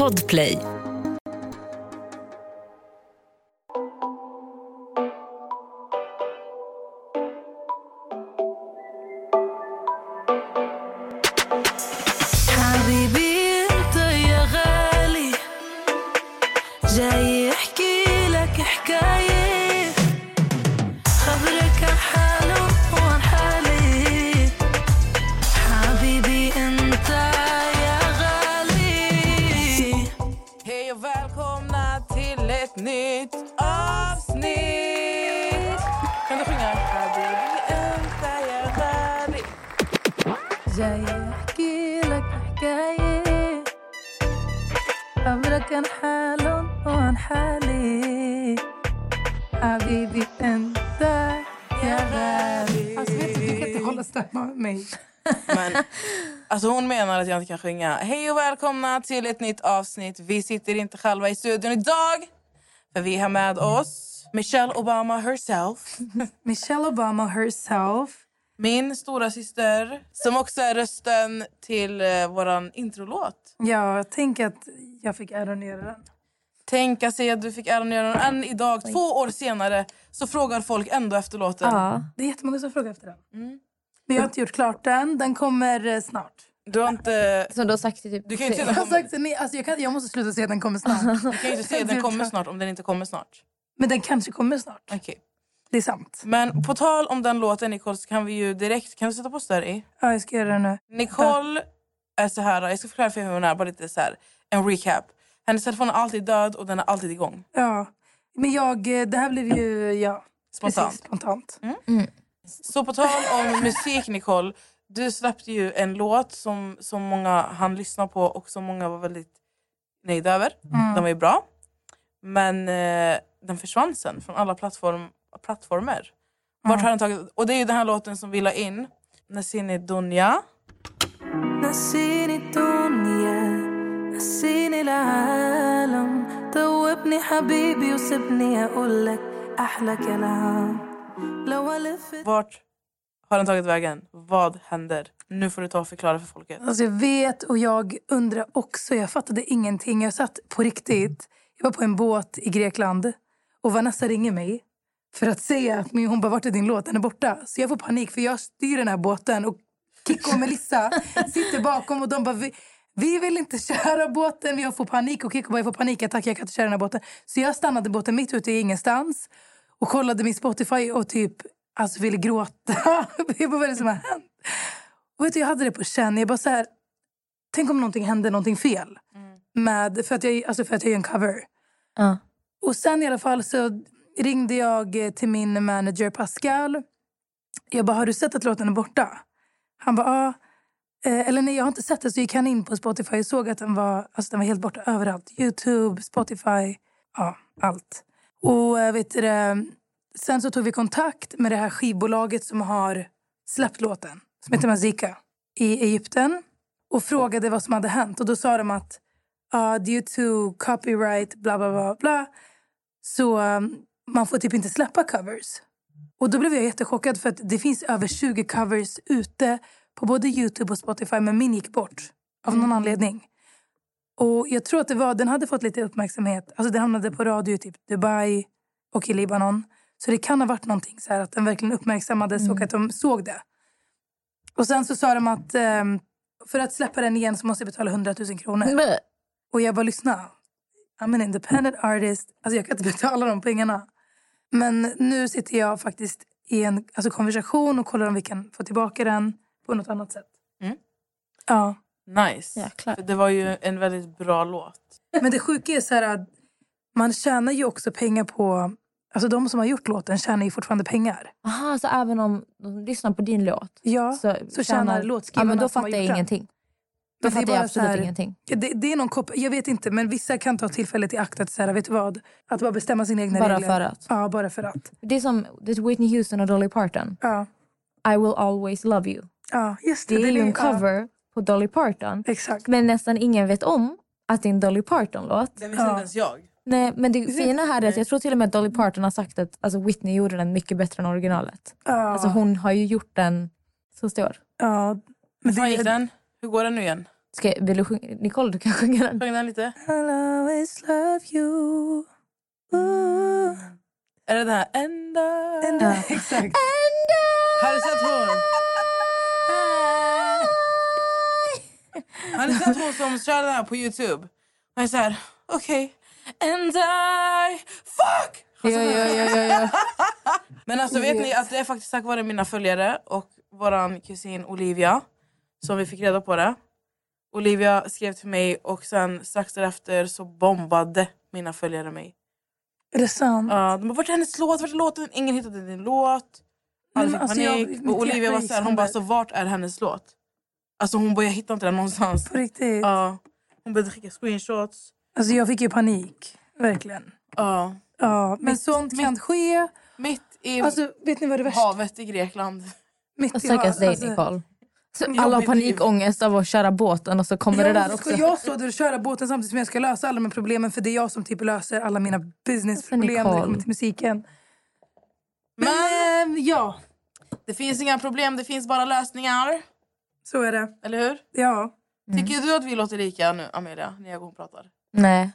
Podplay. Välkomna till ett nytt avsnitt. Vi sitter inte själva i studion idag. För vi har med oss Michelle Obama herself. Michelle Obama herself. Min stora syster som också är rösten till eh, våran introlåt. Ja, tänk att jag fick äran att göra den. Tänka sig att du fick äran att göra den. Än idag, två år senare, så frågar folk ändå efter låten. Ja. Det är jättemånga som frågar efter den. Mm. Men jag har inte gjort klart den. Den kommer eh, snart. Du har inte... Som du har sagt i typ... Du kan ju inte Jag säga har den kommer, sagt, nej, alltså jag, kan, jag måste sluta säga att den kommer snart. du kan ju inte säga den kommer snart om den inte kommer snart. Men den kanske kommer snart. Okej. Det är sant. Men på tal om den låten Nicole så kan vi ju direkt... Kan du sätta på större i? Ja, jag ska göra det nu. Nicole är så här, jag ska förklara för hur hon är, bara lite så här, en recap. Hennes telefon är alltid död och den är alltid igång. Ja. Men jag, eh, det här blev ju, ja, Spontant. precis spontant. Så på tal om musik Nicole, du släppte ju en låt som, som många hann lyssna på och som många var väldigt nöjda över. Den var ju bra. Men eh, den försvann sen från alla plattform, plattformar. Vart har den tagit? Och det är ju den här låten som vi la in. Nasini Dunja. نسيني الدنيا نسيني العالم توبني حبيبي وسيبني اقول لك احلى كلام لو الف Vart har den tagit vägen? Vad händer? Nu får du ta och förklara för folket. Alltså jag vet och jag undrar också. Jag fattade ingenting. Jag satt på riktigt. Jag var på en båt i Grekland och Vanessa ringer mig för att säga att min, hon bara, vart är din låt? Den är borta. Så jag får panik för jag styr den här båten och Kikko och Melissa sitter bakom och de bara, vi, vi vill inte köra båten. Jag får panik och Kikko bara, jag får panik. Jag, tack, jag kan inte köra den här båten. Så jag stannade båten mitt ute i ingenstans och kollade min Spotify och typ alltså ville gråta. jag bara, vad är det som har hänt? Och vet du, jag hade det på känn. Jag bara så här, tänk om någonting hände, någonting fel. Med, för, att jag, alltså för att jag gör en cover. Ja. Och sen i alla fall så ringde jag eh, till min manager Pascal. Jag bara, har du sett att låten är borta? Han bara, ja. Eh, eller nej, jag har inte sett det. Så gick han in på Spotify och såg att den var, alltså den var helt borta överallt. Youtube, Spotify, ja, allt. Och eh, vet du, sen så tog vi kontakt med det här skivbolaget som har släppt låten. Som heter Mazika. I Egypten. Och frågade vad som hade hänt. Och då sa de att uh, due to copyright, bla bla bla, bla så um, man får typ inte släppa covers. Och då blev jag jättechockad för att det finns över 20 covers ute på både Youtube och Spotify men min gick bort av någon anledning. Och jag tror att det var, den hade fått lite uppmärksamhet. Alltså den hamnade på radio i typ Dubai och i Libanon. Så det kan ha varit någonting så här att den verkligen uppmärksammades och att de såg det. Och sen så sa de att ehm, för att släppa den igen så måste jag betala 100 000 kronor. Bleh. Och jag bara lyssna. I'm an independent artist. Alltså jag kan inte betala de pengarna. Men nu sitter jag faktiskt i en alltså konversation och kollar om vi kan få tillbaka den på något annat sätt. Mm. Ja. Nice. Jäklar. För det var ju en väldigt bra låt. Men det sjuka är så här att man tjänar ju också pengar på... Alltså de som har gjort låten tjänar ju fortfarande pengar. Aha, så även om de lyssnar på din låt Ja, så, så tjänar låtskrivarna ja, men då fattar jag den. ingenting. Då Men det är fattar jag bara absolut här- ingenting. det, det är någon kop- jag vet inte, men vissa kan ta tillfället i akt att säga, vet du vad? Att bara bestämma sina egna Bara regler. för att. Ja, bara för att. Det är som det är Whitney Houston och Dolly Parton. Ja, I will always love you. ja just det. Det är den ju en ja, cover på Dolly Parton. exakt. Men nästan ingen vet om att det är en Dolly Parton-låt. Det visste Ja. inte ens jag. Nej, men det fina här är att jag tror till och med att Dolly Parton har sagt att alltså, Whitney gjorde den mycket bättre än originalet. Ja, Alltså hon har ju gjort den så stor. ja. Men Hur fan gick det, den? Hur går den nu igen? Ska, vill du sjunga? Nicole, du kan sjunga den. Sjung den lite. I'll always love you. Ooh. Är det den här? And Ja. Exakt. Har du sett hon? Har ni sett hon som kör den här på Youtube? Hon är så här, okej. And I... Fuck! Ja, ja, ja, ja. Men alltså vet ni att det är faktiskt tack vare mina följare och våran kusin Olivia som vi fick reda på det. Olivia skrev till mig och sen strax därefter så bombade mina följare mig. Är det sant? Ja, de bara, vart är hennes låt? Vart är låten? Ingen hittade din låt. Alla fick alltså, jag- panik. och Olivia var gick så här, hon bara, så vart är hennes låt? Alltså hon bara, jag hittar inte den någonstans. På riktigt? Ja. Hon började skicka screenshots. Alltså jag fick ju panik. Verkligen. Ja. Ja, men Mitt- sånt kan ske. Mitt i Alltså, vet ni vad det värsta havet i Grekland. Mitt Och i stackars dig, alltså, Nicole. Alla har panikångest av att köra båten och så kommer det Ja, där så också. ska jag stå där och köra båten samtidigt som jag ska lösa alla de problemen för det är jag som typ löser alla mina businessproblem när det Nicole. kommer till musiken. Men, Men eh, ja, det finns inga problem, det finns bara lösningar. så är det. Eller hur? Ja. Tycker du att vi låter lika nu, Amelia, när jag och hon pratar? Nej.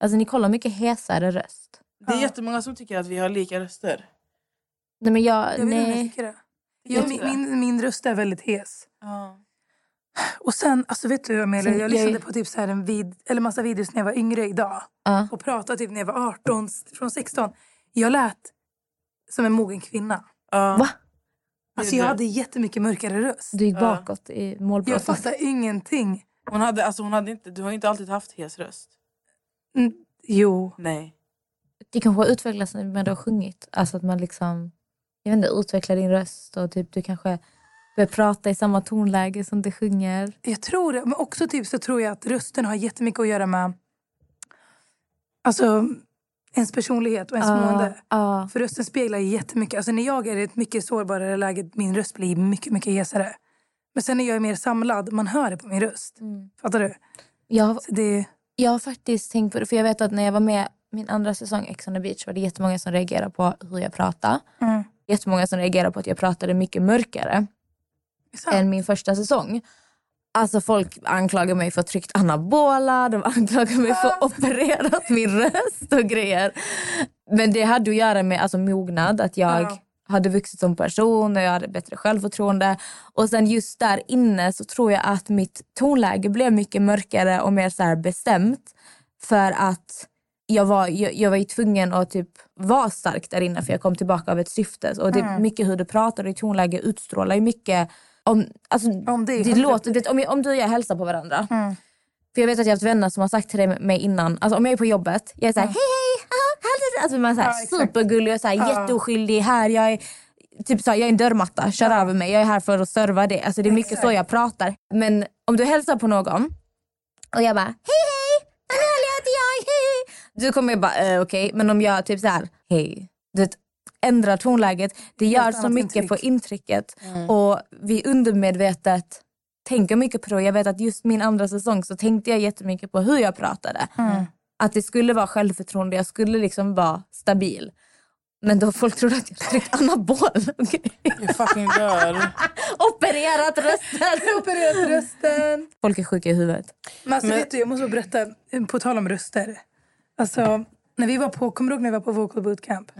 Alltså Nicole har mycket hesare röst. Det är Ja. jättemånga som tycker att vi har lika röster. Nej men jag, Jag vet inte om jag nej. tycker det. Jag, min, min, min röst är väldigt hes. Ja. Och sen, alltså vet du Amelia, Sen- jag jag- lyssnade på typ så här en vid, eller massa videos när jag var yngre idag. Ja. Och pratade typ när jag var 18, från 16. Jag lät som en mogen kvinna. Ja. Va? Alltså jag hade jättemycket mörkare röst. Du gick Ja. bakåt i Jag målbrottet. fattar ingenting. Hon hade, alltså hon hade inte, du har inte alltid haft hes röst. Mm, jo. Nej. Det kanske har utvecklats när du har sjungit. Alltså att man liksom, jag vet inte, utvecklar din röst och typ du kanske börjar prata i samma tonläge som du sjunger. Jag tror det. Men också typ så tror jag att rösten har jättemycket att göra med alltså, ens personlighet och ens mående. Ja. För rösten speglar jättemycket. Alltså när jag är i ett mycket sårbarare läge, min röst blir mycket, mycket hesare. Men sen när jag är mer samlad, man hör det på min röst. Mm. Fattar du? Jag, har- det, jag har faktiskt tänkt på det, för jag vet att när jag var med min andra säsong Ex on the beach var det jättemånga som reagerade på hur jag pratade. mm. Jättemånga som reagerade på att jag pratade mycket mörkare. Är sant. än min första säsong. Alltså folk anklagar mig för att ha tryckt anabola, de anklagar mig för att ha opererat min röst och grejer. Men det hade att göra med alltså, mognad, att jag Ja. Hade vuxit som person och jag hade bättre självförtroende. Och sen just där inne så tror jag att mitt tonläge blev mycket mörkare och mer så bestämt. För att jag var, jag, jag var ju tvungen att typ vara stark där inne för jag kom tillbaka av ett syfte. Och det, Mm. mycket hur du pratar och ditt tonläge utstrålar ju mycket om, alltså, Om det, det låter, vet, om, jag, om du och jag hälsar på varandra. Mm. För jag vet att jag har haft vänner som har sagt till mig innan, alltså om jag är på jobbet, jag är såhär hej hej, hälsa", alltså man är såhär Ja, supergullig och såhär Ja. jätteoskyldig här, jag är typ såhär, jag är en dörrmatta, kör över mig, jag är här för att serva det. Alltså det är mycket Exakt. så jag pratar. Men om du hälsar på någon och jag bara hej hej, Amelia heter jag, hej. Du kommer jag bara eh, okej, men om jag typ såhär hej, du vet, ändrar tonläget, det gör så mycket intryck. på intrycket. Och vi undermedvetet tänker mycket på det. Jag vet att just min andra säsong så tänkte jag jättemycket på hur jag pratade. Mm. Att det skulle vara självförtroende, jag skulle liksom vara stabil. Men då folk trodde att jag hade tryckt anabol. Okay. Jag fucking dör. Opererat rösten. Opererat rösten. Folk är sjuka i huvudet. Men alltså, Men- vet du, jag måste berätta, eh, på tal om röster. Alltså, när vi var på, kommer du ihåg när vi var på Vocal Bootcamp?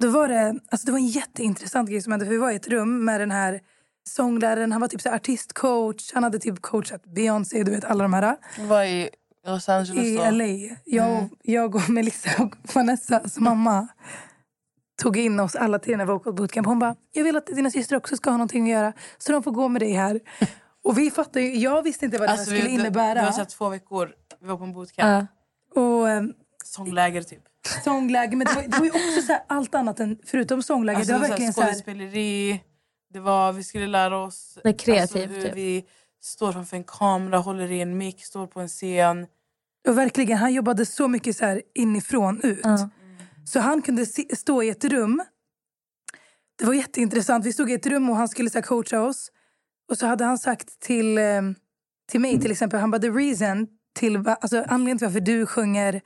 Då var det, alltså det var en jätteintressant grej som hände. För vi var i ett rum med den här sångläraren. Han var typ så artistcoach. Han hade typ coachat Beyoncé, du vet alla de här. Var i Los Angeles I då. LA. Jag, och, jag och Melissa och Vanessas mamma tog in oss alla till den här Vocal Bootcamp. Hon bara, jag vill att dina systrar också ska ha någonting att göra. Så de får gå med dig här. Och vi fattade ju, jag visste inte vad det Alltså, skulle vi, innebära. det var så två veckor, vi var på en bootcamp. Ja. Och ehm, Sångläger typ. sångläge. Men det var, det var ju också så allt annat än, förutom sångläge. Alltså, det var verkligen så här, skådespeleri, det var, vi skulle lära oss Det är kreativt, alltså, hur typ. vi står framför en kamera, håller i en mick, står på en scen. och verkligen, han jobbade så mycket så här inifrån ut. Ja. Så han kunde stå i ett rum. Det var jätteintressant. Vi stod i ett rum och han skulle så här, coacha oss. Och så hade han sagt till, eh, till mig till exempel, han bara the reason till, alltså, anledningen till varför du sjunger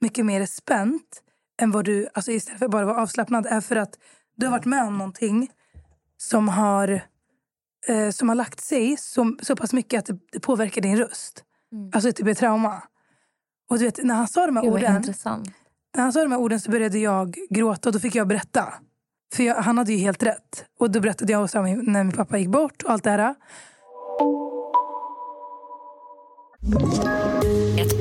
mycket mer spänt än vad du, alltså istället för bara att vara avslappnad är för att du har varit med om någonting som har eh, som har lagt sig så, så pass mycket att det, det påverkar din röst. Mm. Alltså typ ett trauma. Och du vet, när han sa de här Gud, orden intressant. när han sa de här orden så började jag gråta och då fick jag berätta. För jag, han hade ju helt rätt. Och då berättade jag och sa när min pappa gick bort och allt det här.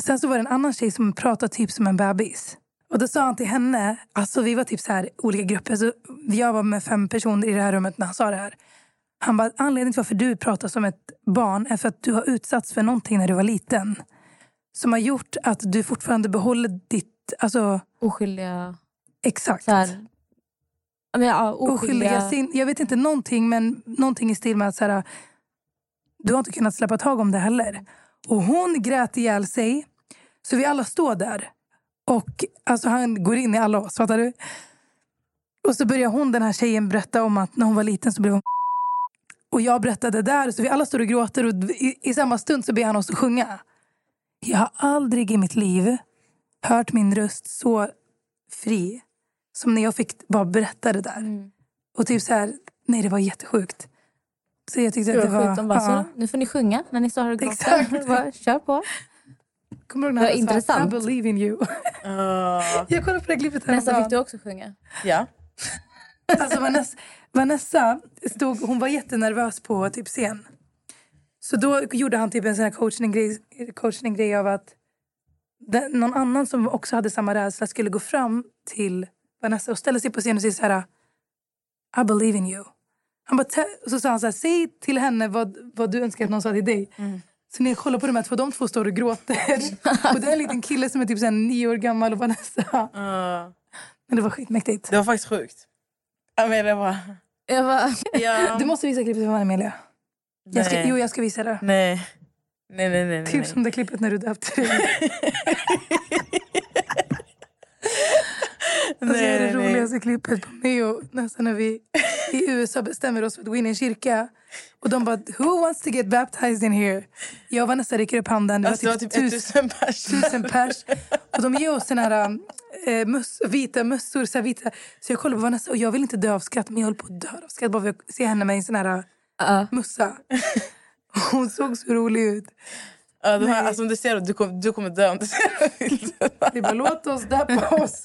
Sen så var det en annan tjej som pratade typ som en bebis. Och då sa han till henne, alltså vi var typ så här olika grupper. Så jag var med fem personer i det här rummet när han sa det här. Han bara, anledningen till varför du pratar som ett barn är för att du har utsatts för någonting när du var liten. Som har gjort att du fortfarande behåller ditt, alltså Oskyldiga... exakt. Så här, men, ja, oskyldiga... oskyldiga sin, Jag vet inte någonting, men någonting i stil med att så här, du har inte kunnat släppa tag om det heller. Och hon grät ihjäl sig. Så vi alla står där. Och alltså, han går in i alla oss, fattar du? Och så börjar hon, den här tjejen, berätta om att när hon var liten så blev hon Och jag berättade där, så vi alla står och gråter. Och i, i samma stund så ber han oss att sjunga. Jag har aldrig i mitt liv hört min röst så fri som när jag fick bara berätta det där. Mm. Och typ så här, nej det var jättesjukt. Så jag tyckte Det att var det var... sjukt. De bara, ja. så, nu får ni sjunga när ni står och gråter. Kör på. Kommer du ihåg när han sa, intressant. I believe in you. Uh, jag kollade på det klippet Nästa fick du också sjunga. ja. Alltså Vanessa, Vanessa stod, hon var jättenervös på typ scen. Så då gjorde han typ en sån här coachning-grej coachning av att den, någon annan som också hade samma rädsla skulle gå fram till Vanessa och ställa sig på scen och säga så här I believe in you. Han bara, så sa han så här, säg till henne vad, vad du önskar att någon sa till dig. Så när jag kollar på de här två, de två står och gråter. och det är en liten kille som är typ så nio år gammal och Vanessa. Uh, Men det var skitmäktigt. det var faktiskt sjukt. Jag menar, det var... Jag bara, Ja, Du måste visa klippet för mig Amelia. Jag ska, nej. jo, jag ska visa det. Nej. Nej, nej, nej. nej, Typ nej. som det klippet när du döpte dig. Alltså, det är det Nej, nej, nej. roligaste klippet på och nästan när vi i USA bestämmer oss för att gå in i en kyrka. Och de bara, who wants to get baptized in here? Jag och Vanessa räcker upp handen. Det Alltså, var typ tusen, 1000 pers. tusen pers. Och de ger oss såna här äh, möss, vita mössor. Så, här vita. så jag kollar på Vanessa och jag vill inte dö av skratt men jag håller på att dö av skratt bara för att se henne med en sån här ja. mössa. Hon såg så rolig ut. Ja, Nej. alltså, om du ser det, du, kom, du kommer dö om du ser det. Det bara, låt oss döpa oss.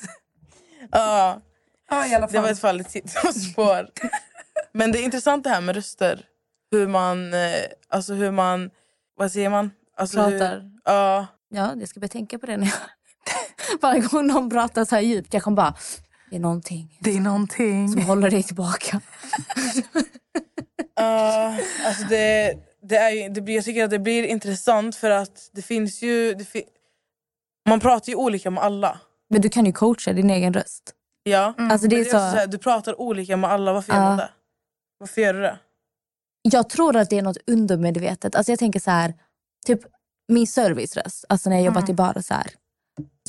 Ja, Ja, i alla det fall. var ett fall i spår. Men det är intressant det här med röster. Hur man, eh, alltså hur man, vad säger man? Alltså Pratar. Hur, ja, ja, jag ska börja tänka på det när jag... Varje gång någon pratar så här djupt, jag kommer bara... Det är någonting Det är någonting. som håller dig tillbaka. Ja, alltså det, det är ju, det blir, jag tycker att det blir intressant för att det finns ju... Det fi, man pratar ju olika med alla. Men du kan ju coacha din egen röst. Ja. Alltså det är det så... är så här, du pratar olika med alla, varför gör Ja. man det? Varför gör du det? Jag tror att det är något undermedvetet. Alltså jag tänker så här, typ min serviceröst, alltså när jag jobbat i bara så här.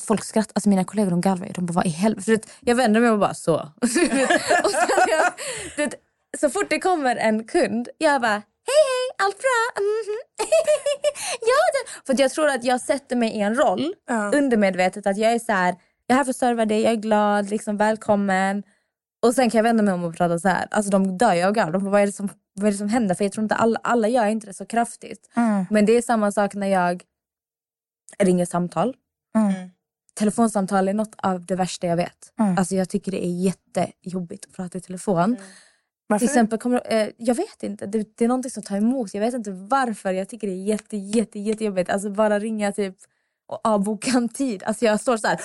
Folk skrattar, alltså mina kollegor de garvar ju. De bara, vad i helvete? Jag vänder mig och bara så. och sen jag, så fort det kommer en kund, jag bara, hej hej, allt bra? Mhm. ja, det. För jag tror att jag sätter mig i en roll, Ja. undermedvetet, att jag är så här, jag är här för att serva dig, jag är glad, liksom välkommen. Och sen kan jag vända mig om och prata så här. Alltså de dör ju av garv. Vad är, det som, vad är det som händer? För jag tror inte alla, alla gör inte det så kraftigt. Mm. Men det är samma sak när jag ringer samtal. Mm. Telefonsamtal är något av det värsta jag vet. Mm. Alltså jag tycker det är jättejobbigt att prata i telefon. Varför? Till exempel, kommer, eh, jag vet inte, det, det är någonting som tar emot. Jag vet inte varför. Jag tycker det är jätte, jätte, jättejobbigt. Alltså bara ringa typ och avboka en tid. Alltså jag står så här.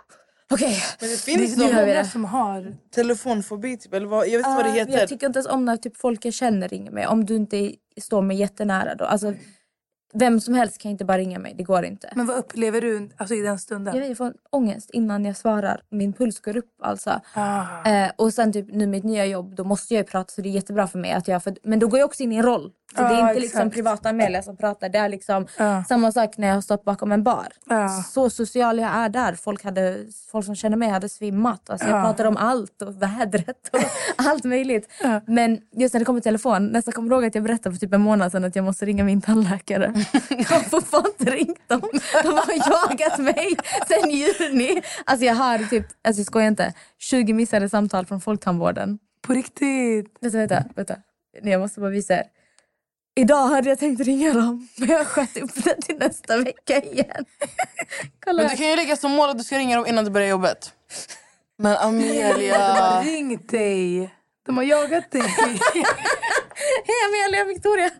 Okej. Men det finns det många som har... telefonfobi, typ, eller vad, jag vet inte vad det Ja, heter. Jag tycker inte ens om när typ folk jag känner ringer mig. Om du inte står mig jättenära. Då. Alltså, vem som helst kan inte bara ringa mig. Det går inte. Men vad upplever du alltså, i den stunden? Jag, vet, jag får ångest innan jag svarar. Min puls går upp alltså. Ah. Eh, och sen typ nu mitt nya jobb, då måste jag ju prata så det är jättebra för mig. Att jag, för, men då går jag också in i en roll. Så det är inte liksom exakt. privata Amelia som pratar. Det är liksom samma sak när jag har stått bakom en bar. Så social jag är där. Folk, hade, folk som känner mig hade svimmat. Alltså jag Ja. pratar om allt och vädret och allt möjligt. Men just när det kommer till telefon, nästan kommer ihåg att jag berättade för typ en månad sedan att jag måste ringa min tandläkare. Jag har fortfarande inte ringt dem. De har jagat mig sen juni. Alltså jag har typ, alltså jag skojar inte, 20 missade samtal från Folktandvården. På riktigt? Vänta, vänta, vänta. Nej, Jag måste bara visa er. Idag hade jag tänkt ringa dem, men jag sköt upp det till nästa vecka igen. Kolla Men du kan ju lägga som mål att du ska ringa dem innan du börjar jobbet. Men De har Amelia... ringt dig. De har jagat dig. Hej Amelia Victoria!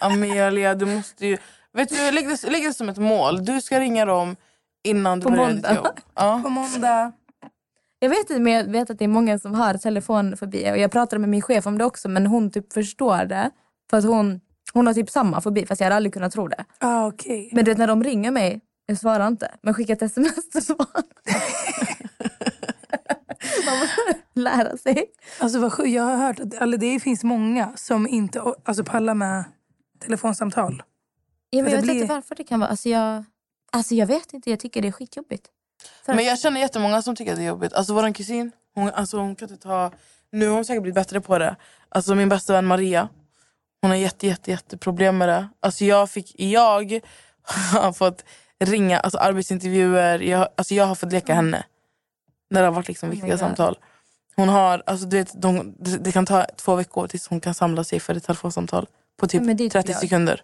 Amelia, du måste ju... Vet du, lägg det, lägg det som ett mål. Du ska ringa dem innan du På börjar måndag. ditt jobb. Ja. På måndag. Jag vet inte, men jag vet att det är många som har telefonfobi. Och jag pratade med min chef om det också, men hon typ förstår det. För att hon, hon har typ samma fobi, fast jag hade aldrig kunnat tro det. Ah, okej. Men du vet när de ringer mig, jag svarar inte. Men skickar ett sms så svarar Man måste lära sig. Alltså, vad jag har hört att eller det finns många som inte alltså, pallar med telefonsamtal. Ja, men jag vet blir- inte varför det kan vara. Alltså jag, alltså jag vet inte, jag tycker det är skitjobbigt. För Men jag känner jättemånga som tycker att det är jobbigt. Alltså vår kusin, hon, alltså, hon kan inte ta... Nu har hon säkert blivit bättre på det. Alltså min bästa vän Maria. Hon har jätte, jätte, jätte problem med det. Alltså jag, fick, jag har fått ringa alltså arbetsintervjuer. Jag, alltså jag har fått leka henne. När det har varit liksom Oh viktiga God. samtal. Hon har, alltså du vet, de, det, kan ta två veckor tills hon kan samla sig för ett telefonsamtal. På typ Ja, men det tycker 30 jag. sekunder.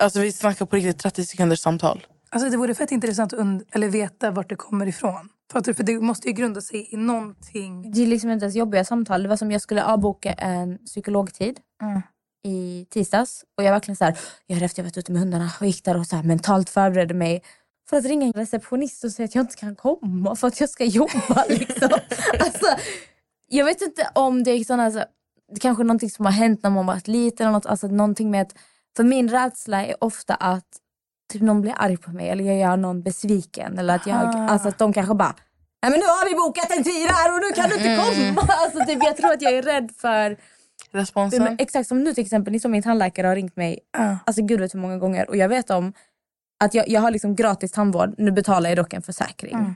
Alltså vi snackar på riktigt 30 sekunders samtal. Alltså, det vore fett intressant att und- eller veta vart det kommer ifrån. Fattar du? För det måste ju grunda sig i någonting. Det är liksom inte ens jobbiga samtal. Det var som jag skulle avboka en psykologtid Mm. I tisdags. Och jag verkligen så här, jag hade efter jag varit ute med hundarna och gick där och så här mentalt förberedde mig för att ringa en receptionist och säga att jag inte kan komma för att jag ska jobba. Liksom. alltså, jag vet inte om det är såna, alltså, det kanske är någonting som har hänt när man varit liten. Eller något, alltså, någonting med att, för min rädsla är ofta att typ, någon blir arg på mig eller jag gör någon besviken. Eller att, jag, alltså, att de kanske bara Nej men nu har vi bokat en tid här och nu kan du inte komma. Alltså, typ, jag tror att jag är rädd för... Responsen. Men exakt som nu till exempel, ni som min tandläkare har ringt mig Ja. alltså gud vet hur många gånger. Och jag vet om att jag, jag har liksom gratis tandvård, nu betalar jag dock en försäkring. Mm.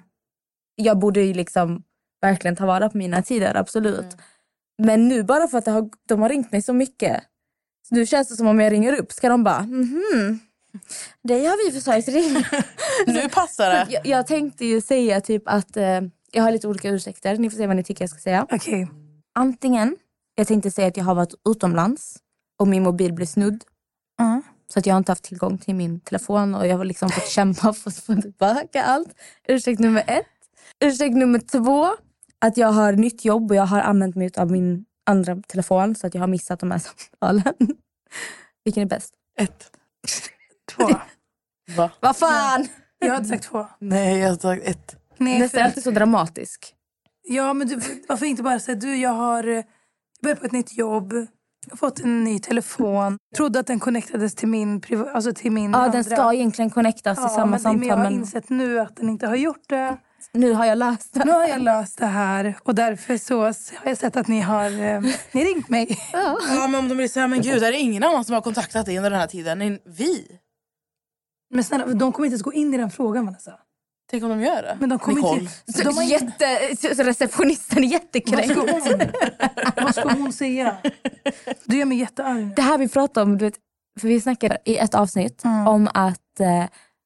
Jag borde ju liksom verkligen ta vara på mina tider, absolut. Men nu bara för att har, de har ringt mig så mycket, så nu känns det som om jag ringer upp, ska de bara mhm, dig har vi försökt ringa. Nu passar det. jag, jag tänkte ju säga typ att eh, jag har lite olika ursäkter, ni får se vad ni tycker jag ska säga. Okej. Antingen, jag tänkte säga att jag har varit utomlands och min mobil blev snudd. Mm. Så att jag har inte haft tillgång till min telefon och jag har liksom fått kämpa för att få tillbaka allt. Ursäkt nummer ett. Ursäkt nummer två, att jag har nytt jobb och jag har använt mig av min andra telefon så att jag har missat de här samtalen. Vilken är bäst? Ett. Två. Va? Vad fan! Jag hade sagt två. Nej, jag har sagt ett. Nej, Nästan för, alltid så dramatisk. ja, men du, varför inte bara säga du, jag har eh, börjat på ett nytt jobb. Jag har fått en ny telefon. Trodde att den connectades till min, priva- alltså till min Ja, andra. den ska egentligen connectas till samma men, samtal Men jag har men insett nu att den inte har gjort det. nu har jag löst det. Nu har jag löst det här och därför så har jag sett att ni har eh, ni ringt mig. Ja, men om de blir så här, men gud, är det ingen annan som har kontaktat dig under den här tiden än vi? Men snälla, de kommer inte ens gå in i den frågan Vanessa. Tänk om de gör det? Men de kommer Nicole. inte... Så, De har jätte, så receptionisten är vad, jättekränkt. ska hon, vad ska hon säga? Du gör mig jättearg. Det här vi pratar om, du vet, för vi snackade i ett avsnitt Mm. om att eh,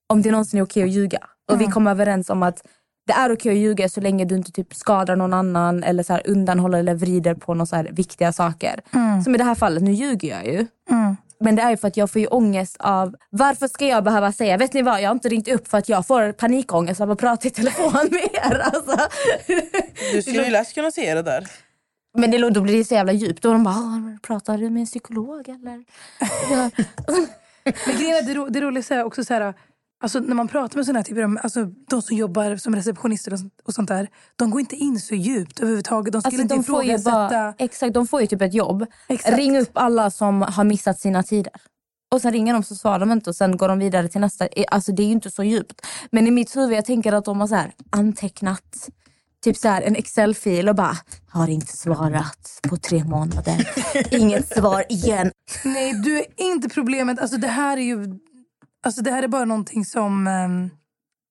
om det någonsin är okej att ljuga. Och vi Mm. kom överens om att det är okej att ljuga så länge du inte typ skadar någon annan eller så här undanhåller eller vrider på några viktiga saker. Mm. Som i det här fallet, nu ljuger jag ju. Mm. Men det är ju för att jag får ju ångest av, varför ska jag behöva säga, vet ni vad, jag har inte ringt upp för att jag får panikångest av att prata i telefon med er. Alltså. Du skulle ju lätt kunna se det där. Men det, då blir det så jävla djupt. Då är de bara, "Ah, pratar du med en psykolog eller? Men grejen är, det, ro, det roliga är också så här, alltså när man pratar med såna här typer av, alltså de som jobbar som receptionister och, sånt- där, de går inte in så djupt överhuvudtaget. De skulle Alltså, inte de, får ju bara, exakt, de får ju typ ett jobb. Exakt. Ring upp alla som har missat sina tider. Och sen ringer de så svarar de inte och sen går de vidare till nästa. Eh, Alltså det är ju inte så djupt. Men i mitt huvud jag tänker att de har så här antecknat typ så här en Excel-fil och bara har inte svarat på tre månader. Inget svar igen. Nej, du är inte problemet. Alltså, det här är ju... Alltså, det här är bara någonting som... ehm,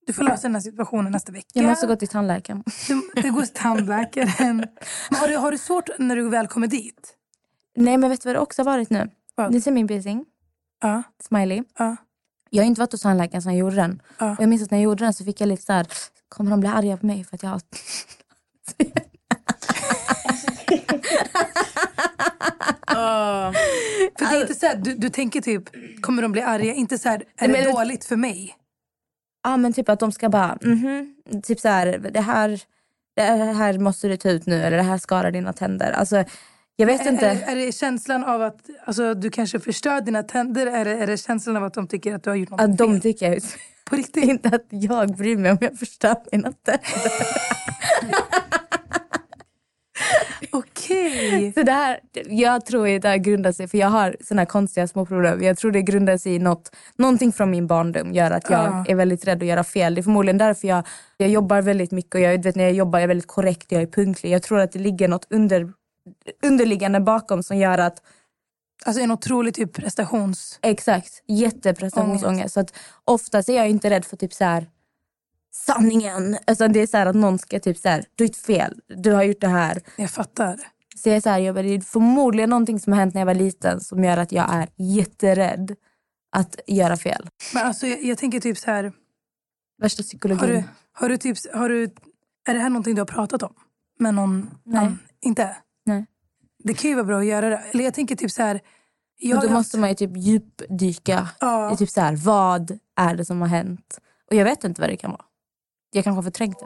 du får lösa den här situationen nästa vecka. Jag måste gå till tandläkaren. Du, det går till tandläkaren. Men har, du, har du svårt när du väl kommer dit? Nej men vet du vad det också har varit nu? Vad? Ni ser min piercing, Ja. smiley. ja. Jag har inte varit hos tandläkaren sedan jag gjorde den. Ja. Och jag minns att när jag gjorde den så fick jag lite så här, kommer de bli arga på mig för att jag har... För det är inte så här, du, du tänker typ, kommer de bli arga? Inte så här, är Men- det dåligt för mig? Ja men typ att de ska bara, mhm, typ så här, det här, det här måste du ta ut nu eller det här skadar dina tänder. Alltså jag vet inte. Är, är det känslan av att alltså, du kanske förstör dina tänder? Är det, är det känslan av att de tycker att du har gjort något Att de fel? tycker jag På riktigt? inte att jag bryr mig om jag förstör mina tänder. Okej. Så det här, jag tror att det här grundar sig, för jag har såna här konstiga små problem. Jag tror det grundar sig i något, någonting från min barndom gör att jag Ja. är väldigt rädd att göra fel. Det är förmodligen därför jag, jag jobbar väldigt mycket och jag vet när jag jobbar jag är väldigt korrekt, jag är punktlig. Jag tror att det ligger något under, underliggande bakom som gör att Alltså en otrolig typ prestations... Exakt, jätteprestationsångest. Så att oftast är jag inte rädd för typ så här sanningen. Alltså det är så att någon ska typ så här, du har gjort fel, du har gjort det här. Jag fattar. Så jag är så här, jag bara, det är förmodligen någonting som har hänt när jag var liten som gör att jag är jätterädd att göra fel. Men alltså jag, jag tänker typ så här... Värsta psykologin. Har du, har du typ... Har du, är det här någonting du har pratat om? Med någon Nej. annan? Inte? Nej. Det kan ju vara bra att göra det. Eller jag tänker typ så här... Jag då haft- måste man ju typ djupdyka Ja. i typ så här, vad är det som har hänt? Och jag vet inte vad det kan vara. Jag kanske har förträngt det.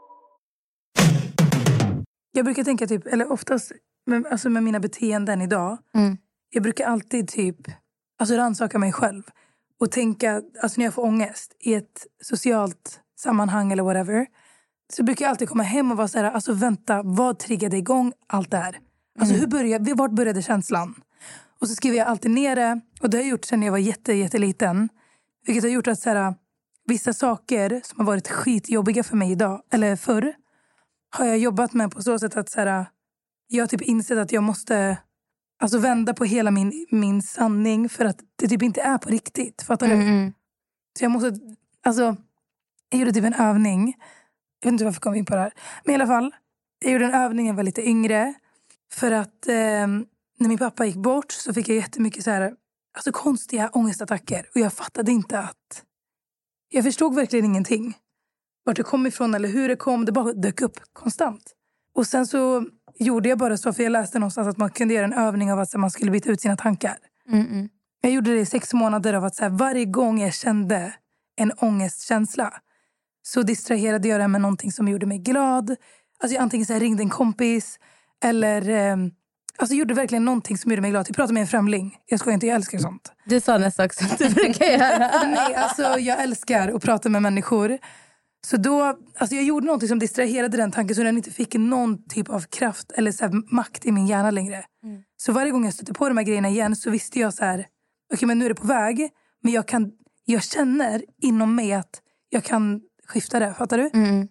Jag brukar tänka typ, eller oftast med, alltså med mina beteenden idag. Mm. Jag brukar alltid typ alltså rannsaka mig själv. Och tänka, alltså när jag får ångest i ett socialt sammanhang eller whatever. Så brukar jag alltid komma hem och vara så här, alltså vänta, vad triggade igång allt det här? Alltså hur började, vart började känslan? Och så skriver jag alltid ner det. Och det har jag gjort sedan jag var jätte, jätteliten. Vilket har gjort att så här, vissa saker som har varit skitjobbiga för mig idag, eller förr, har jag jobbat med på så sätt att så här, jag har typ insett att jag måste alltså, vända på hela min, min sanning för att det typ inte är på riktigt. Fattar du? Mm. Så jag måste... Alltså, jag gjorde typ en övning. Jag vet inte varför jag kom in på det här. Men i alla fall, jag gjorde en övning när jag var lite yngre. För att eh, när min pappa gick bort så fick jag jättemycket så här, alltså konstiga ångestattacker. Och jag fattade inte att... Jag förstod verkligen ingenting. Vart det kom ifrån eller hur det kom. Det bara dök upp konstant. Och sen så gjorde jag bara så, för jag läste någonstans att man kunde göra en övning av att man skulle byta ut sina tankar. Mm, mm. Jag gjorde det i sex månader av att så här, varje gång jag kände en ångestkänsla så distraherade jag det med någonting som gjorde mig glad. Alltså jag antingen så här, ringde en kompis eller eh, alltså gjorde verkligen någonting som gjorde mig glad. Jag pratade med en främling. Jag skojar inte, jag älskar sånt. Du sa nästan också att du brukar göra. Nej, alltså jag älskar att prata med människor. Så då, alltså jag gjorde någonting som distraherade den tanken så den inte fick någon typ av kraft eller så här, makt i min hjärna längre. Så varje gång jag stötte på de här grejerna igen så visste jag så här, okej men nu är det på väg. Men jag, kan, jag känner inom mig att jag kan skifta det. Fattar du? Mm.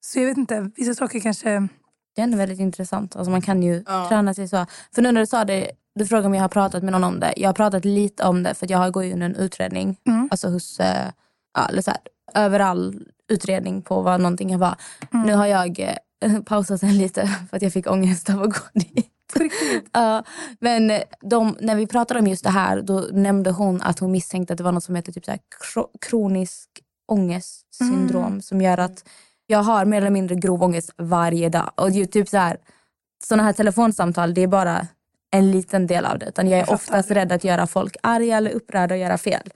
Så jag vet inte, vissa saker kanske... Det är ändå väldigt intressant. Alltså man kan ju Ja. träna sig så. För nu när du sa det, du frågade om jag har pratat med någon om det. Jag har pratat lite om det för att jag går ju under en utredning. Mm. Alltså hos, eh, ja, eller så här, överall utredning på vad någonting kan vara. Nu har jag eh, pausat den lite för att jag fick ångest av att gå dit. Ja, men de, när vi pratade om just det här då nämnde hon att hon misstänkte att det var något som heter typ så här kro, kronisk ångestsyndrom som gör att jag har mer eller mindre grov ångest varje dag. Och det typ så här, såna här telefonsamtal, det är bara en liten del av det. Utan jag är fattar. oftast rädd att göra folk arga eller upprörda och göra fel.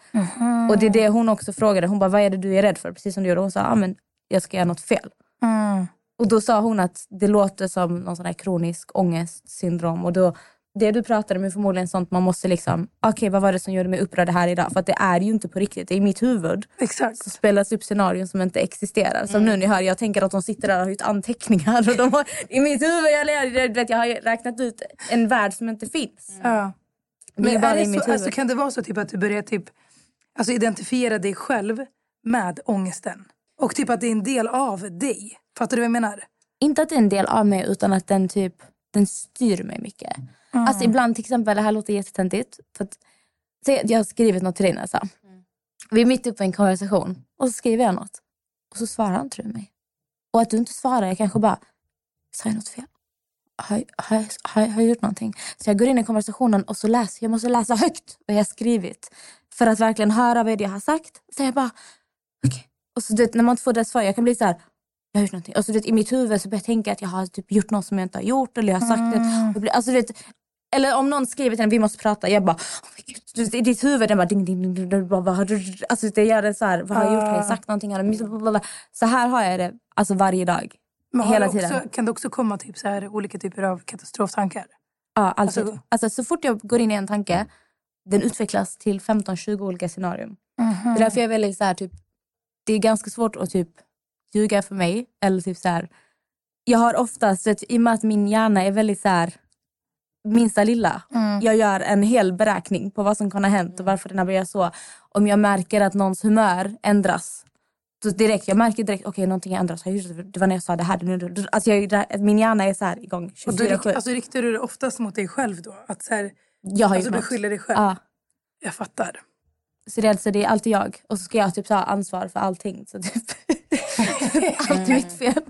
Och det är det hon också frågade. Hon bara, vad är det du är rädd för? Precis som du gjorde. Hon sa, ah, men jag ska göra något fel. Mm. Och då sa hon att det låter som någon sån här kronisk ångestsyndrom. Och då, det du pratade om är förmodligen sånt man måste liksom, okej vad var det som gjorde mig upprörd här idag? För att det är ju inte på riktigt. Det är i mitt huvud Exakt. så spelas upp scenarion som inte existerar. Som nu ni hör, jag tänker att de sitter där och har gjort anteckningar. Och de har, I mitt huvud, jag, jag, vet, jag har räknat ut en värld som inte finns. Ja. Det är Men bara är i det mitt så, huvud. alltså, kan det vara så typ, att du börjar typ, alltså, identifiera dig själv med ångesten? Och typ att det är en del av dig? Fattar du vad jag menar? Inte att det är en del av mig utan att den typ den styr mig mycket. Alltså ibland till exempel, det här låter jättetöntigt. För att, jag har skrivit något till dig Nessa. Vi är mitt uppe i en konversation och så skriver jag något. Och så svarar inte du mig. Och att du inte svarar, jag kanske bara, sa jag något fel? Har, har, har, har jag gjort någonting? Så jag går in i konversationen och så läser jag. måste läsa högt vad jag har skrivit. För att verkligen höra vad det jag har sagt. Så jag bara, okej. Och så du vet, när man inte får det svar, jag kan bli så här, jag har gjort någonting. Och så, du vet, I mitt huvud så börjar jag tänka att jag har typ gjort något som jag inte har gjort. Eller jag har sagt det. Och blir- Alltså, du vet, eller om någon skriver till en, vi måste prata. Jag bara, oh i ditt huvud den bara ding ding ding. ding, vad har du, alltså det gör det så här, vad har jag gjort? Har jag sagt någonting? Har jag. Så här har jag det alltså varje dag. Men Hela också, tiden. Kan det också komma typ så här, olika typer av katastroftankar? Ja, alltid. Alltså- Alltså, så fort jag går in i en tanke, den utvecklas till 15-20 olika scenarion. Det är därför jag är väldigt så här, typ, det är ganska svårt att typ ljuga för mig. Eller typ så här, jag har oftast, vet, i och med att min hjärna är väldigt så här, minsta lilla. Jag gör en hel beräkning på vad som kan ha hänt och varför den har börjat så. Om jag märker att någons humör ändras. Så direkt, jag märker direkt, okej okay, någonting. Just det, var när jag sa det här. Alltså jag, min hjärna är så här igång Och då, 24-7. rikt- alltså, riktar du det oftast mot dig själv då? Att så här, jag har alltså, något. beskyller dig själv? Ja. Jag fattar. Så det alltså, det är alltid jag. Och så ska jag typ ta ansvar för allting. Så typ, allt är mitt fel.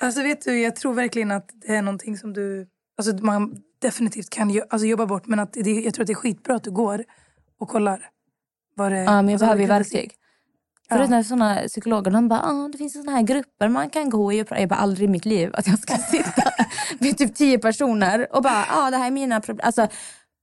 Alltså vet du, jag tror verkligen att det är någonting som du alltså, man definitivt kan jo- alltså, jobba bort. Men att det, jag tror att det är skitbra att du går och kollar. Vad det, Ja, men jag alltså, behöver ju verktyg. Ja. Förut när såna psykologer de bara, ah, det finns såna här grupper man kan gå i. och pra-" Jag bara, aldrig i mitt liv att jag ska sitta med typ tio personer och bara, ah, det här är mina problem. Alltså,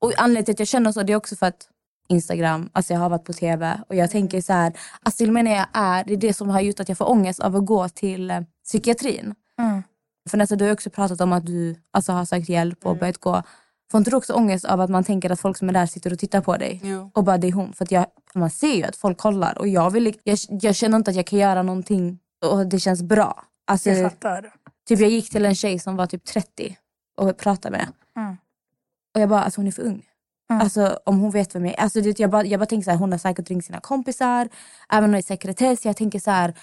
och anledningen till att jag känner så det är också för att Instagram, alltså jag har varit på tv och jag tänker så här, alltså till och med när jag är, det är det som har gjort att jag får ångest av att gå till eh, psykiatrin. Mm. För Nessa, du har också pratat om att du alltså, har sökt hjälp och börjat gå. Får inte du också ångest av att man tänker att folk som är där sitter och tittar på dig? Jo. Och bara det är hon. För jag, man ser ju att folk kollar och jag, vill, jag, jag känner inte att jag kan göra någonting och det känns bra. Alltså, Jag fattar. typ jag gick till en tjej som var typ 30 och pratade med. Mm. Och jag bara, alltså hon är för ung. Mm. Alltså om hon vet vem jag är. Alltså, det, jag, bara, jag bara tänker så här, hon har säkert ringt sina kompisar. Även om det är sekretess. Jag tänker så här,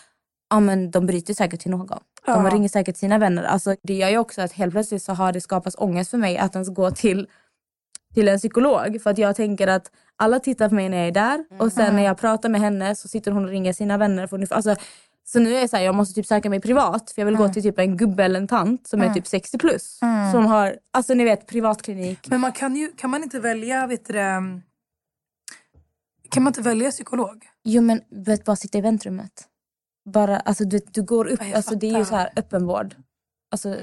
ja men de bryter säkert till någon. De Ja. ringer säkert sina vänner. Alltså, det gör ju också att helt plötsligt så har det skapats ångest för mig att ens gå till, till en psykolog. För att jag tänker att alla tittar på mig när jag är där. Och sen när jag pratar med henne så sitter hon och ringer sina vänner. För alltså, så nu är jag så här, jag måste typ söka mig privat. För jag vill gå till typ en gubbe eller en tant som är typ 60 plus. Som har, alltså ni vet privatklinik. Men man kan, ju, kan man inte välja, vet du det, kan man inte välja psykolog? Jo men vet bara sitta i väntrummet. Bara, alltså du, du går upp, Ja, jag alltså, det är ju så här öppenvård. Alltså,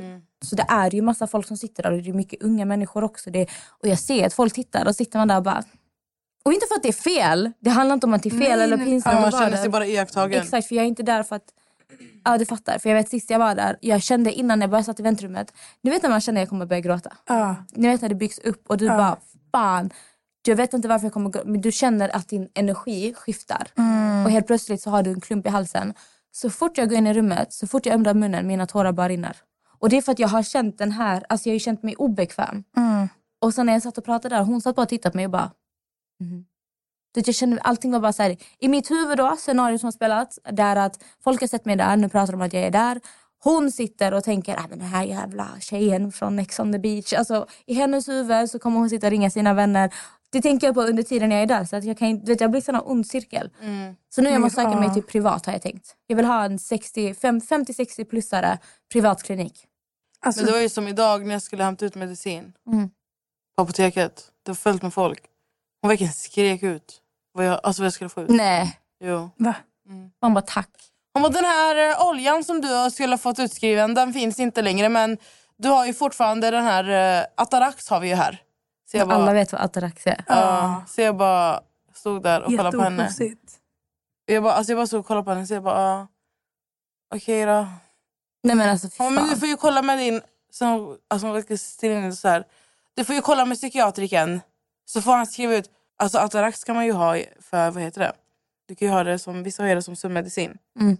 Så det är ju massa folk som sitter där och det är mycket unga människor också. Det, och jag ser att folk tittar och sitter man där och bara... Och inte för att det är fel. Det handlar inte om att det är fel Nej, eller pinsamt Ja, man känner sig bara iakttagen. Exakt, för jag är inte där för att... Ja, du fattar. För jag vet sist jag var där, jag kände innan jag började satt i väntrummet. Du vet när man känner att jag kommer börja gråta? Ja. Ni vet när det byggs upp och du bara, fan. Jag vet inte varför jag kommer gå, men du känner att din energi skiftar. Och helt plötsligt så har du en klump i halsen. Så fort jag går in i rummet, så fort jag öppnar munnen, mina tårar bara rinner. Och det är för att jag har känt den här, alltså jag har känt mig obekväm. Mm. Och sen när jag satt och pratade där, hon satt bara och tittade på mig och bara... Du vet, jag kände, allting var bara så här, I mitt huvud då, scenariot som har spelats, där att folk har sett mig där, nu pratar de om att jag är där. Hon sitter och tänker, ah, men den här jävla tjejen från Ex on the beach. Alltså, I hennes huvud så kommer hon sitta och ringa sina vänner. Det tänker jag på under tiden jag är där. Så att jag, kan, du vet, jag blir en sån ond cirkel. Så nu jag måste söka mig till privat har jag tänkt. Jag vill ha en 60 fem- 50-60 plussare privatklinik. Alltså, Men det var ju som idag när jag skulle hämta ut medicin Mm. på apoteket. Det var fullt med folk. Hon verkligen skrek ut vad jag, alltså vad jag skulle få ut. Nej, Jo. va? man bara tack. Hon bara, den här eh, oljan som du skulle ha fått utskriven den finns inte längre men du har ju fortfarande den här... Uh, Atarax har vi ju här. Så jag bara, Alla vet vad Atarax är. Ja. Så jag bara stod där och kollade på henne. Jag bara, alltså jag bara stod och kollade på henne så jag bara... Uh, Okej okay då. Nej men alltså ja, men Du får ju kolla med din... Som, alltså, så här, du får ju kolla med psykiatriken. Så får han skriva ut... Alltså Atarax kan man ju ha för... Vad heter det? Du kan ju ha det som, vissa har det som sömnmedicin. Mm.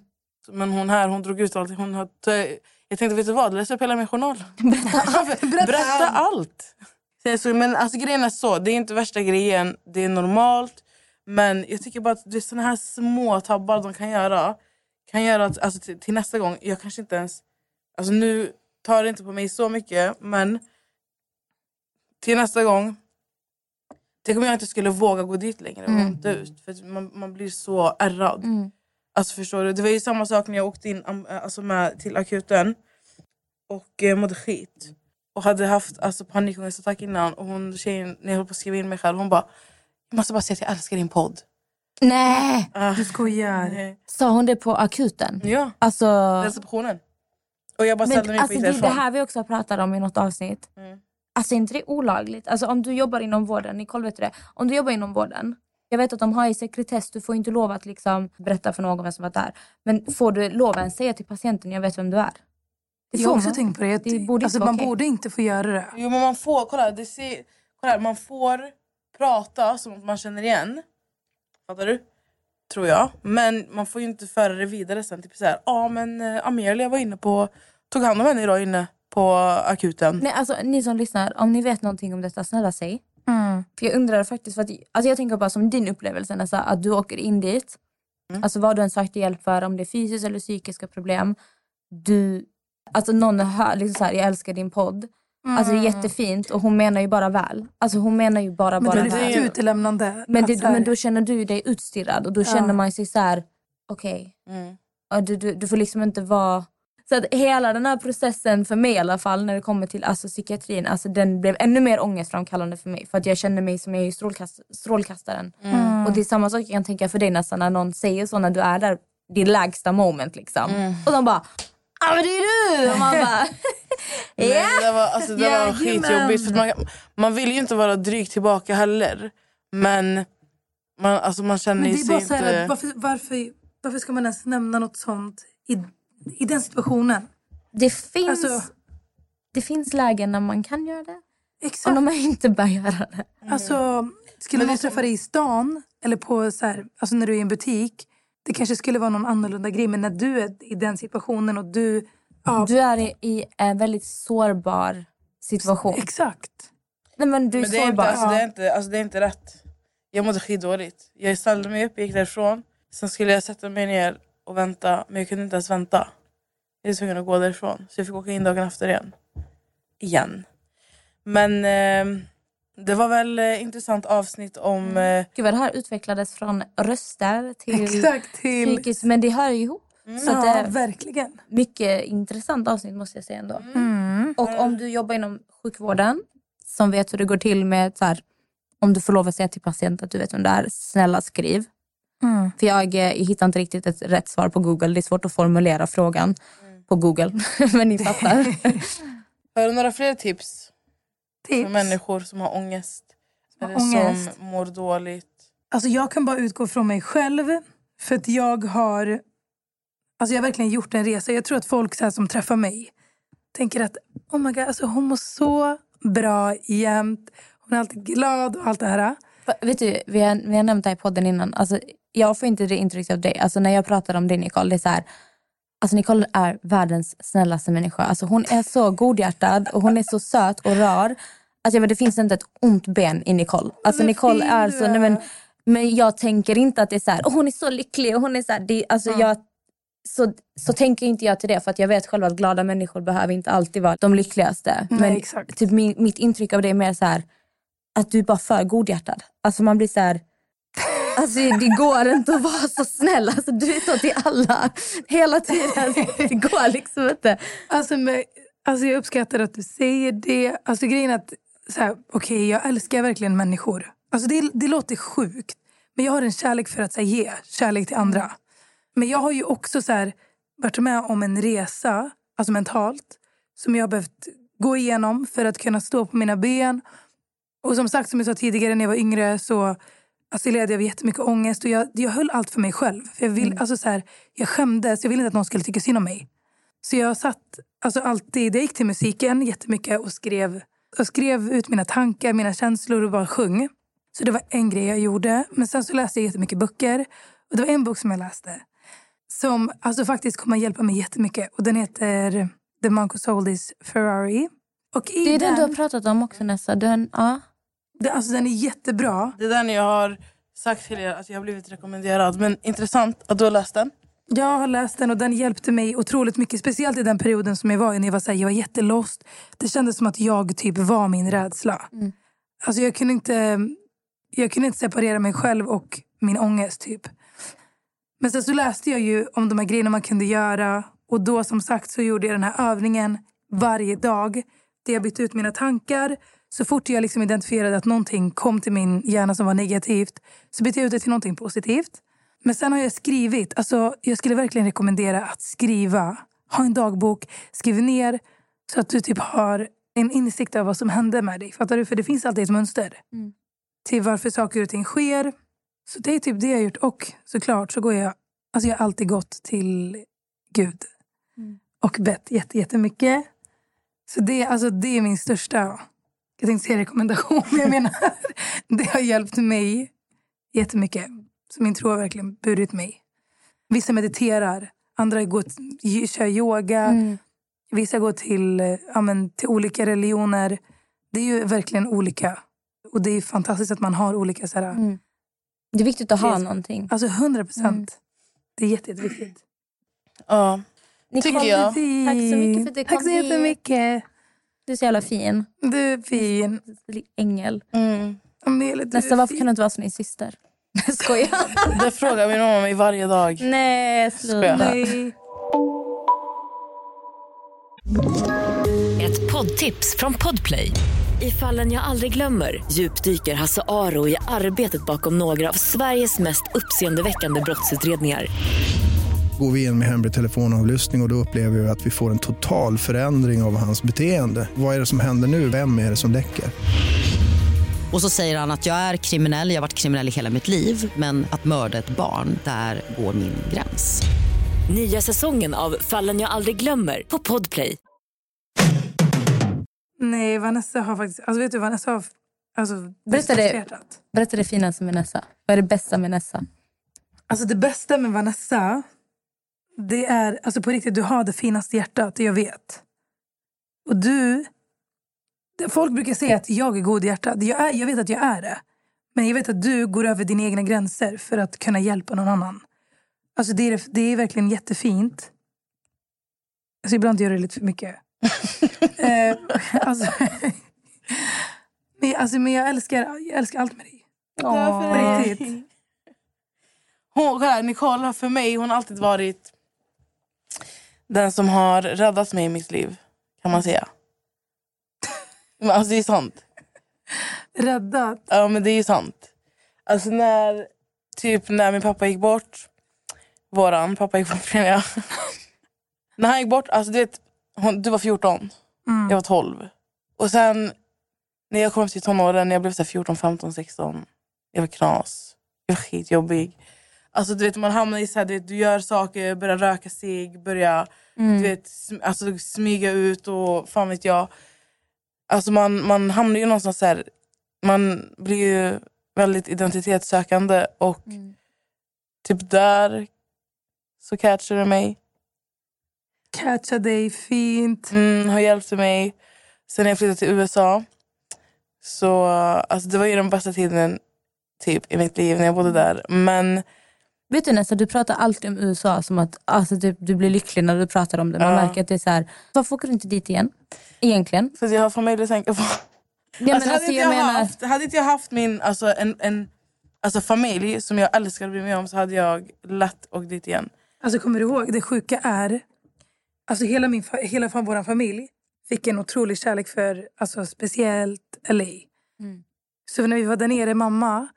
Men hon här hon drog ut allt. Hon har, jag tänkte, vet du vad? Läs upp hela min journal. Berätta, Berätta allt! Så, men alltså, grejen är så, det är inte värsta grejen. Det är normalt. Men jag tycker bara att det är såna här små tabbar de kan göra. Kan göra att alltså, till, till, nästa gång, jag kanske inte ens... Alltså nu tar det inte på mig så mycket, men till nästa gång Tänk om jag inte skulle våga gå dit längre mm. ut. För man, man blir så ärrad. Mm. Alltså förstår du? Det var ju samma sak när jag åkte in alltså med, till akuten och eh, mådde skit. Och hade haft alltså, panikångestattack innan. Och hon, tjejen, när jag höll på att skriva in mig själv, hon bara Jag måste bara säga att jag älskar din podd. Nej! Uh, du skojar. Sa hon det på akuten? Ja, alltså... receptionen. Och jag bara ställde mig alltså, Det är det här vi också pratat om i något avsnitt. Mm. Alltså inte det olagligt? Alltså om du jobbar inom vården, Nicole vet du det? Om du jobbar inom vården, jag vet att de har i sekretess, du får inte lov att liksom berätta för någon vem som varit där. Men får du lov att säga till patienten, jag vet vem du är? Det jag har också tänkt på det. det borde alltså, man okay. borde inte få göra det. Jo men man får, kolla, det ser, kolla man får prata som man känner igen. Fattar du? Tror jag. Men man får ju inte föra det vidare sen. Typ såhär, ja ah, men uh, Amelia var inne på, tog hand om henne idag inne på akuten. Nej, alltså, ni som lyssnar, om ni vet någonting om detta, snälla säg. Mm. För jag undrar faktiskt, för att, alltså jag tänker bara som din upplevelse, Nessa, att du åker in dit. Mm. Alltså vad du än sökte hjälp för, om det är fysiskt eller psykiska problem. Du, alltså någon hör liksom så här, jag älskar din podd. Mm. Alltså det är jättefint och hon menar ju bara väl. Alltså hon menar ju bara, men bara väl. Men det är utelämnande. Men, det, men då känner du dig utstirrad och då ja. känner man sig så här: okej. Okay. Mm. Du, du, du får liksom inte vara så att hela den här processen för mig i alla fall när det kommer till alltså, psykiatrin, alltså, den blev ännu mer ångestframkallande för mig. För att jag känner mig som jag är strålkast strålkastaren. Mm. Och det är samma sak jag kan tänka för dig nästan när någon säger så när du är där, din lägsta moment liksom. Mm. Och de bara Ja men det är du! Och man bara... ja. det var, alltså, det var skitjobbigt. För man, man vill ju inte vara dryg tillbaka heller. Men man, alltså, man känner men det är bara inte... Här, varför, varför, varför ska man ens nämna något sånt i i den situationen. Det finns, alltså, det finns lägen när man kan göra det. Exakt. Och när man inte bör göra det. Mm. Alltså, skulle någon träffa dig i stan eller på så här, alltså när du är i en butik. Det kanske skulle vara någon annorlunda grej. Men när du är i den situationen och du... Ja. Du är i en väldigt sårbar situation. Exakt. Nej, men du är men det är sårbar. Inte, alltså, det, är inte, alltså, det är inte rätt. Jag mådde skitdåligt. Jag ställde mig upp, gick därifrån. Sen skulle jag sätta mig ner och vänta. Men jag kunde inte ens vänta. Jag var tvungen att gå därifrån. Så jag fick åka in dagen efter igen. Igen. Men eh, det var väl eh, intressant avsnitt om... Mm. Eh, Gud vad det här utvecklades från röster till, Exakt, till... psykiskt. Men det hör ju ihop. Mm. Så ja, det verkligen. Mycket intressant avsnitt måste jag säga ändå. Mm. Och om du jobbar inom sjukvården som vet hur det går till med så här, om du får lov att säga till patienten att du vet vem det är, snälla skriv. Mm. För jag, jag eh, hittar inte riktigt ett rätt svar på Google. Det är svårt att formulera frågan mm. på Google. Men ni fattar. Har du några fler tips? Tips? För människor som har ångest? Som eller ångest. som mår dåligt? Alltså jag kan bara utgå från mig själv. För att jag har... Alltså jag har verkligen gjort en resa. Jag tror att folk så som träffar mig tänker att oh my God, alltså hon mår så bra jämt. Hon är alltid glad och allt det här. Vet du, vi har, vi har nämnt det här i podden innan. Alltså, jag får inte det intrycket av dig. Alltså, när jag pratar om dig Nicole, det är så här, Alltså Nicole är världens snällaste människa. Alltså hon är så godhjärtad och hon är så söt och rar. Alltså jag vet, det finns inte ett ont ben i Nicole. Alltså Nicole är så... Nej, men, men jag tänker inte att det är så här, oh, hon är så lycklig. Och hon är så, här, det, alltså mm. jag, så, så tänker inte jag till det. För jag vet själv att glada människor behöver inte alltid vara de lyckligaste. Nej, men exakt. Typ min, mitt intryck av det är mer så här, att du är bara för godhjärtad. Alltså man blir så här, Alltså det går inte att vara så snäll. Alltså, du är så till alla hela tiden. Det går liksom inte. Alltså, men, alltså jag uppskattar att du säger det. Alltså grejen är att, okej okay, jag älskar verkligen människor. Alltså det, det låter sjukt. Men jag har en kärlek för att här, ge kärlek till andra. Men jag har ju också så här, varit med om en resa, alltså mentalt, som jag har behövt gå igenom för att kunna stå på mina ben. Och som sagt, som jag sa tidigare, när jag var yngre så alltså, led jag av jättemycket ångest. Och jag, jag höll allt för mig själv. För jag, vill, alltså, så här, jag skämdes, jag ville inte att någon skulle tycka synd om mig. Så jag satt alltså, alltid, jag gick till musiken jättemycket och skrev, och skrev ut mina tankar, mina känslor och bara sjöng. Så det var en grej jag gjorde. Men sen så läste jag jättemycket böcker. Och det var en bok som jag läste som alltså faktiskt kommer att hjälpa mig jättemycket. Och den heter The Monk Who Sold His Ferrari. Och i Det är den, den du har pratat om också Nessa. Den, ja. Det, alltså den är jättebra. Det är den jag har sagt till er att jag har blivit rekommenderad. Men intressant att du har läst den. Jag har läst den och den hjälpte mig otroligt mycket. Speciellt i den perioden som jag var i när jag var, så här, jag var jättelost. Det kändes som att jag typ var min rädsla. Mm. Alltså jag kunde inte, jag kunde inte separera mig själv och min ångest typ. Men sen så läste jag ju om de här grejerna man kunde göra. Och då som sagt så gjorde jag den här övningen varje dag. Där jag bytte ut mina tankar. Så fort jag liksom identifierade att någonting kom till min hjärna som var negativt så bytte jag ut det till någonting positivt. Men sen har jag skrivit. Alltså, jag skulle verkligen rekommendera att skriva. Ha en dagbok. Skriv ner så att du typ har en insikt av vad som hände med dig. Fattar du? För det finns alltid ett mönster Mm. till varför saker och ting sker. Så det är typ det jag har gjort. Och såklart så går jag... Alltså jag har alltid gått till Gud. Mm. Och bett jätte, jättemycket. Så det, alltså det är min största... Jag tänkte säga rekommendation, men jag menar det har hjälpt mig jättemycket. Så min tro har verkligen burit mig. Vissa mediterar, andra går, kör yoga. Mm. Vissa går till, ja, men, till olika religioner. Det är ju verkligen olika. Och det är fantastiskt att man har olika... Så här, Mm. Det är viktigt att ha Yes. någonting. Alltså 100 procent. Mm. Det är jätte, jätteviktigt. Ja. Tycker jag. Tack så mycket för att du Tack kom så hit. Du är så jävla fin. Du är fin. Ängel. Mm. Amelia, du Nästa, är varför fin. kan du inte vara som din syster? Jag skojar. Det frågar min mamma mig varje dag. Nej, sluta. Nej. Ett poddtips från Podplay. I fallen jag aldrig glömmer djupdyker Hasse Aro i arbetet bakom några av Sveriges mest uppseendeväckande brottsutredningar. Går vi in med hemlig telefonavlyssning och, och då upplever vi att vi får en total förändring av hans beteende. Vad är det som händer nu? Vem är det som läcker? Och så säger han att jag är kriminell, jag har varit kriminell i hela mitt liv men att mörda ett barn, där går min gräns. Nya säsongen av Fallen jag aldrig glömmer på Podplay. Nej, Vanessa har faktiskt... Alltså vet du, Vanessa har... Alltså, Berätta det. Berätta det finaste med Nessa. Vad är det bästa med Nessa? Alltså det bästa med Vanessa, det är... Alltså på riktigt, du har det finaste hjärtat, jag vet. Och du... Folk brukar säga att jag är god i hjärtat. Jag, är, jag vet att jag är det. Men jag vet att du går över dina egna gränser för att kunna hjälpa någon annan. Alltså det är, det är verkligen jättefint. Alltså ibland gör det lite för mycket. eh, alltså, men, alltså, men jag älskar, jag älskar allt med dig. Åh. Riktigt. Hon, här, Nicole har för mig hon har alltid varit den som har räddat mig i mitt liv. Kan man säga. Men alltså det är sant. Räddat. Ja men det är ju sant. Alltså när, typ när min pappa gick bort. Våran pappa gick bort menar jag. när han gick bort, alltså du vet, hon, du var 14. Mm. Jag var 12. Och sen när jag kom till tonåren, när jag blev så här 14, 15, 16. Jag var knas. Jag var skitjobbig. Alltså du vet man hamnar i så här, du, vet, du gör saker, börjar röka sig, börjar Mm. du vet, sm- alltså, smyga ut och fan vet jag. Alltså man, man hamnar ju någonstans så här, man blir ju väldigt identitetssökande och Mm. typ där så catchar du mig. Catcha dig fint. Mm, har hjälpt mig. Sen när jag flyttade till USA så alltså det var ju den bästa tiden typ i mitt liv när jag bodde där. Men Vet du Nessa, du pratar alltid om USA som att alltså, typ, du blir lycklig när du pratar om det. Man Ja. märker att det är så här, varför åker du inte dit igen? Egentligen. för att jag har familj att tänka på. Ja, alltså, men, hade, alltså, inte jag jag menar, haft, hade inte jag haft min alltså, en, en alltså, familj som jag älskar att bry mig om så hade jag lätt åkt dit igen. Alltså kommer du ihåg, det sjuka är... Alltså hela, min, hela vår familj fick en otrolig kärlek för alltså, speciellt LA. Mm. Så när vi var där nere, mamma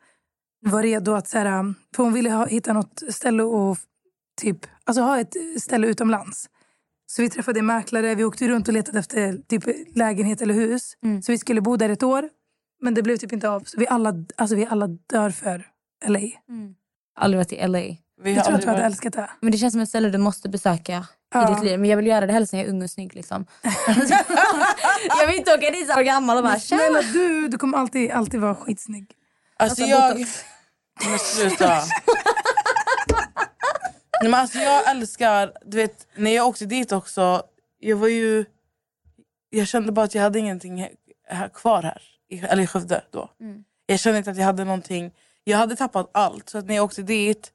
var redo att... Så här, för hon ville ha, hitta något ställe och typ, alltså, ha ett ställe utomlands. Så vi träffade en mäklare, vi åkte runt och letade efter typ, lägenhet eller hus. Så vi skulle bo där ett år. Men det blev typ inte av. Så vi alla, alltså, vi alla dör för LA. Aldrig varit i LA. Vi Jag tror att du hade älskat det. Men det känns som ett ställe du måste besöka Ja. i ditt liv. Men jag vill göra det helst när jag är ung och snygg. Liksom. jag vill inte åka dit så gammal och bara tja. Snälla du, du kommer alltid, alltid vara skitsnygg. Alltså Alltså, jag... Men sluta. Nej, men alltså jag älskar... Du vet, när jag åkte dit också, jag var ju... Jag kände bara att jag hade ingenting här, kvar här. I, eller i Skövde då. Jag kände inte att jag hade någonting... Jag hade tappat allt. Så att när jag åkte dit,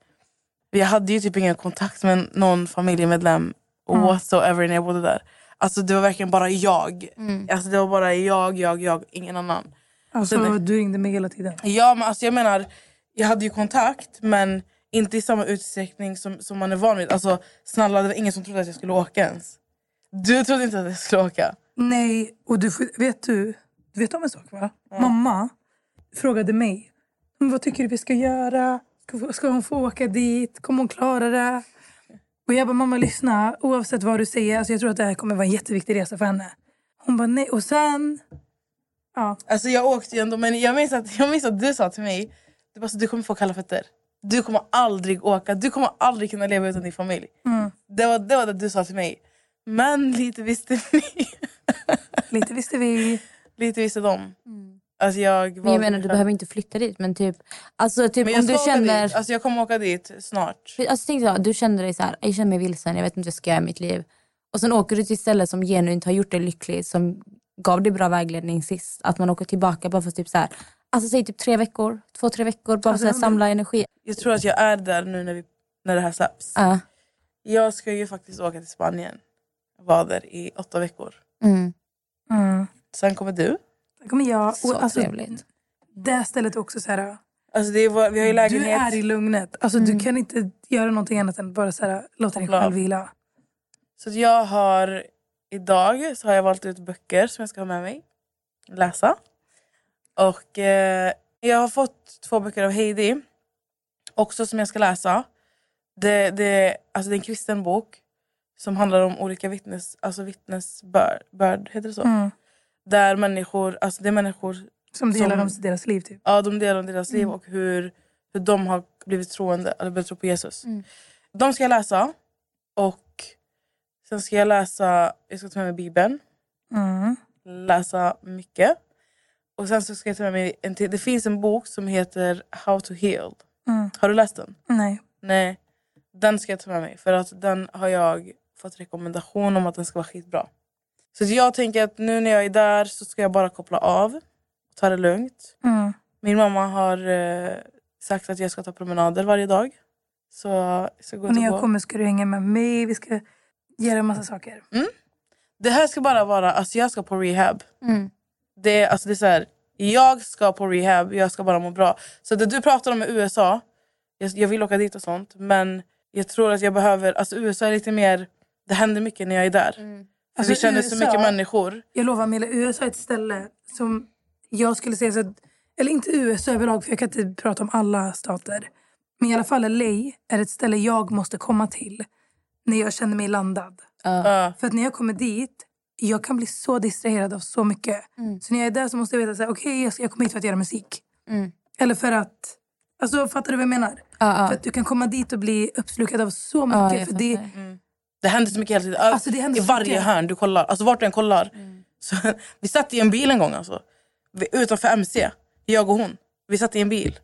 jag hade ju typ ingen kontakt med någon familjemedlem whatsoever när jag bodde där. Alltså det var verkligen bara jag. Alltså det var bara jag, jag, jag, ingen annan. Alltså, Sen- du ringde mig hela tiden. Ja men alltså jag menar, jag hade ju kontakt men inte i samma utsträckning som, som man är van vid. Alltså snälla det var ingen som trodde att jag skulle åka ens. Du trodde inte att jag skulle åka? Nej, och du vet du, du vet om en sak va? Mamma frågade mig, "Men vad tycker du vi ska göra? Ska, ska hon få åka dit? Kommer hon klara det? Och jag bara, mamma lyssna, oavsett vad du säger, alltså jag tror att det här kommer vara en jätteviktig resa för henne. Hon bara, nej. Och sen, ja. Alltså jag åkte ju ändå men jag minns att, jag minns att du sa till mig, du, bara, så, du kommer få kalla fötter. Du kommer aldrig åka, du kommer aldrig kunna leva utan din familj. Mm. Det, var, det var det du sa till mig. Men lite visste ni. Lite visste vi. lite visste de. Alltså jag, Men jag menar, du själv. behöver inte flytta dit. Men typ, alltså, typ Men om du känner... dit. Alltså jag kommer åka dit snart. Alltså, tänk så, du känner dig så här, jag känner mig vilsen, jag vet inte vad jag ska göra i mitt liv. Och sen åker du till ett ställe som genuint har gjort dig lycklig, som gav dig bra vägledning sist. Att man åker tillbaka bara för typ så här, alltså säg typ tre veckor, två, tre veckor, bara Alltså, för att men- samla energi. Jag tror att jag är där nu när, vi, när det här släpps. Ja. Jag ska ju faktiskt åka till Spanien. Vara där i åtta veckor. Mm. Mm. Sen kommer du. Sen kommer jag. Så Och, alltså, trevligt. det stället är också så här. Alltså det är, vår- vi har ju Du lägenhet. är i lugnet. Alltså, Du kan inte göra någonting annat än bara så här, låta dig själv vila. Så jag har idag så har jag valt ut böcker som jag ska ha med mig. Läsa. Och eh, jag har fått två böcker av Heidi. Också som jag ska läsa. Det, det, alltså det är en kristen bok. Som handlar om olika vittnes, alltså vittnesbörd. Börd, heter det så? Mm. Där människor, alltså det är människor Som delar Som- om deras liv. Typ. Ja, de delar om deras liv Mm. och hur, hur de har blivit troende, eller börjat tro på Jesus. Mm. De ska jag läsa. Och sen ska jag läsa, jag ska ta med mig Bibeln. Mm. Läsa mycket. Och sen så ska jag ta med mig en till. Det finns en bok som heter How to heal. Mm. Har du läst den? Nej. Nej. Den ska jag ta med mig. För att den har jag fått rekommendation om att den ska vara skitbra. Så jag tänker att nu när jag är där så ska jag bara koppla av. Ta det lugnt. Mm. Min mamma har eh, sagt att jag ska ta promenader varje dag. Så jag ska gå Och när jag gå. kommer ska du hänga med mig. Vi ska göra en massa saker. Det här ska bara vara, alltså jag ska på rehab. Mm. Det, är- alltså det är så här, jag ska på rehab, jag ska bara må bra. Så det du pratar om med USA, jag, jag vill åka dit och sånt. Men jag tror att jag behöver, alltså USA är lite mer, det händer mycket när jag är där. För Alltså, vi känner så USA mycket människor. Jag lovar Milla, USA är ett ställe som jag skulle säga så att, eller inte USA överlag för jag kan inte prata om alla stater. Men i alla fall LA är ett ställe jag måste komma till när jag känner mig landad. Ja. För att när jag kommer dit, jag kan bli så distraherad av så mycket. Så när jag är där så måste jag veta här, okej jag, ska- jag kommer hit för att göra musik. Mm. Eller för att, alltså fattar du vad jag menar? Ja, ja. För att du kan komma dit och bli uppslukad av så mycket. jag för det, fattar. Det händer så mycket hela tiden. Alltså, det händer I varje mycket. hörn du kollar. Alltså vart du än kollar. Mm. Så, vi satt i en bil en gång alltså. Vi, utanför MC. Jag och hon. Vi satt i en bil.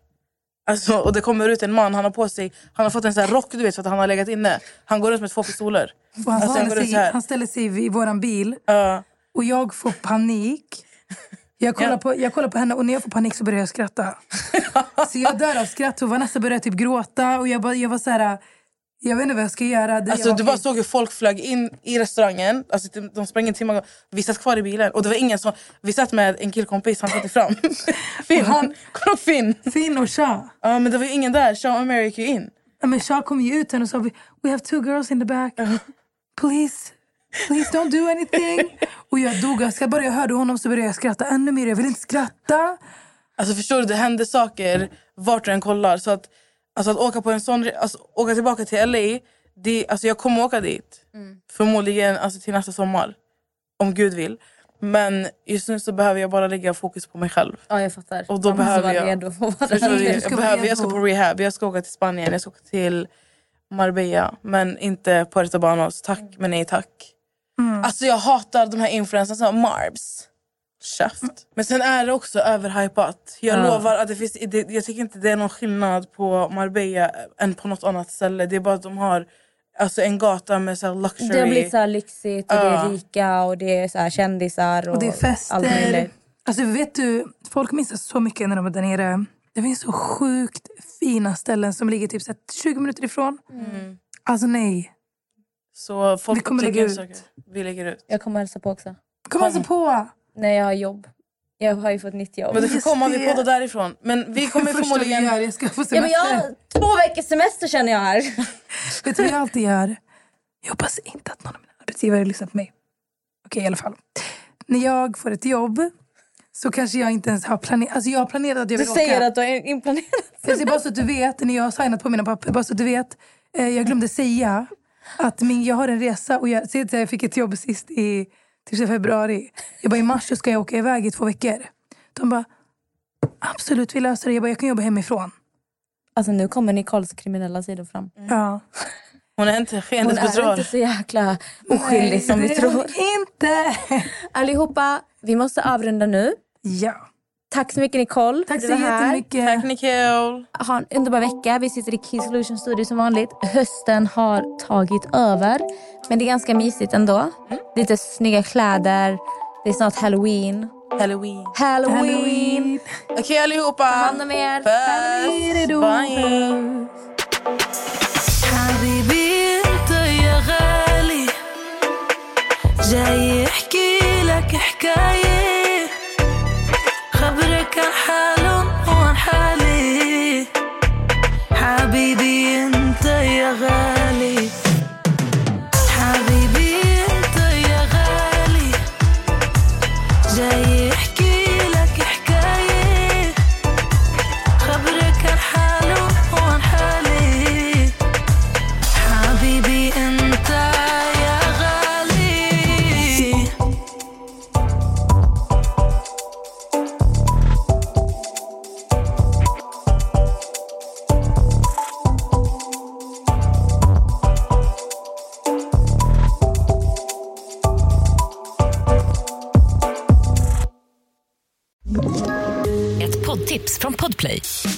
Alltså, och det kommer ut en man, han har på sig Han har fått en sån här rock du vet för att han har legat inne. Han går runt med två pistoler. och han, Alltså, ställer ut sig, han ställer sig vid våran bil Ja. och jag får panik. Jag kollar, Ja. på, jag kollar på henne och när jag får panik så börjar jag skratta. så jag dör av skratt och Vanessa börjar typ gråta och jag, bara, jag var så här... Jag vet inte vad jag ska göra. Det- Alltså, jag du bara såg hur folk flög in i restaurangen. Alltså, de- de sprang in timmar. Vi satt kvar i bilen. Och det var ingen som... Vi satt med en killkompis, han satte fram. Finn. Han- ihåg Finn? Finn och Shah. Ja, men det var ingen där. Sean och Mary gick ju in. Ja, Men Shah kom ju ut och sa we have two girls in the back. Please, please don't do anything. och jag dog av skratt. Bara jag hörde honom så började jag skratta ännu mer. Jag vill inte skratta. Alltså förstår du, det händer saker vart du än kollar. Så att, alltså att åka på en sån alltså, åka tillbaka till LA, det, alltså jag kommer åka dit. Mm. Förmodligen alltså till nästa sommar. Om Gud vill. Men just nu så behöver jag bara lägga fokus på mig själv. Ja, jag fattar. Och då Man behöver jag- redo för vara Förstår du? Jag, behöver, jag ska på rehab, jag ska åka till Spanien, jag ska åka till Marbella. Men inte Puerto Banos. Tack men nej tack. Alltså jag hatar de här influencerna som Marbs. Käft. Men sen är det också överhypat. Jag Ja. lovar att det finns, det, jag tycker inte det är någon skillnad på Marbella än på något annat ställe. Det är bara att de har alltså, en gata med så här luxury. Det har blivit så här lyxigt och det Ja. är rika och det är så här kändisar och, Och det är fester. Alltså vet du, folk missar så mycket när de är där nere. Det finns så sjukt fina ställen som ligger typ så här 20 minuter ifrån. Mm. Alltså nej. Så folk Vi kommer lägga ut. saker. Vi lägger ut. Jag kommer hälsa på också. Kom alltså på! När jag har jobb. Jag har ju fått nytt jobb. Men du får komma, vi poddar därifrån. Men vi kommer förmodligen... gör, jag ska få Ja, men semester. jag har två veckors semester känner jag här. Vet du vad jag alltid gör? Jag hoppas inte att någon av mina arbetsgivare lyssnar på mig. Okej, i alla fall. När jag får ett jobb så kanske jag inte ens har planerat. Alltså jag har planerat att jag Du vill säger åka. att du har inplanerat. Det är bara så att du vet, när jag har signat på mina papper, bara så att du vet. Eh, jag glömde säga att min, jag har en resa och jag, jag fick ett jobb sist i typ februari. Jag bara i mars ska jag åka iväg i två veckor. De bara, absolut vi löser det. Jag bara, jag kan jobba hemifrån. Alltså nu kommer Nicoles kriminella sidor fram. Ja. Hon är inte Hon skenens är inte så jäkla oskyldig som vi tror. hon inte. Allihopa, vi måste avrunda nu. Ja. Tack så mycket Nicole. Tack för så att du var här. jättemycket. Tack Nicole. Ha en underbar vecka. Vi sitter i Key Solution Studio som vanligt. Hösten har tagit över. Men det är ganska mysigt ändå. Lite snygga kläder. Det är snart halloween. Halloween. Halloween! Halloween. Okej allihopa. Ta hand om er. Puss. Bye. حبيبي انت يا غالي جاي احكي لك حكاية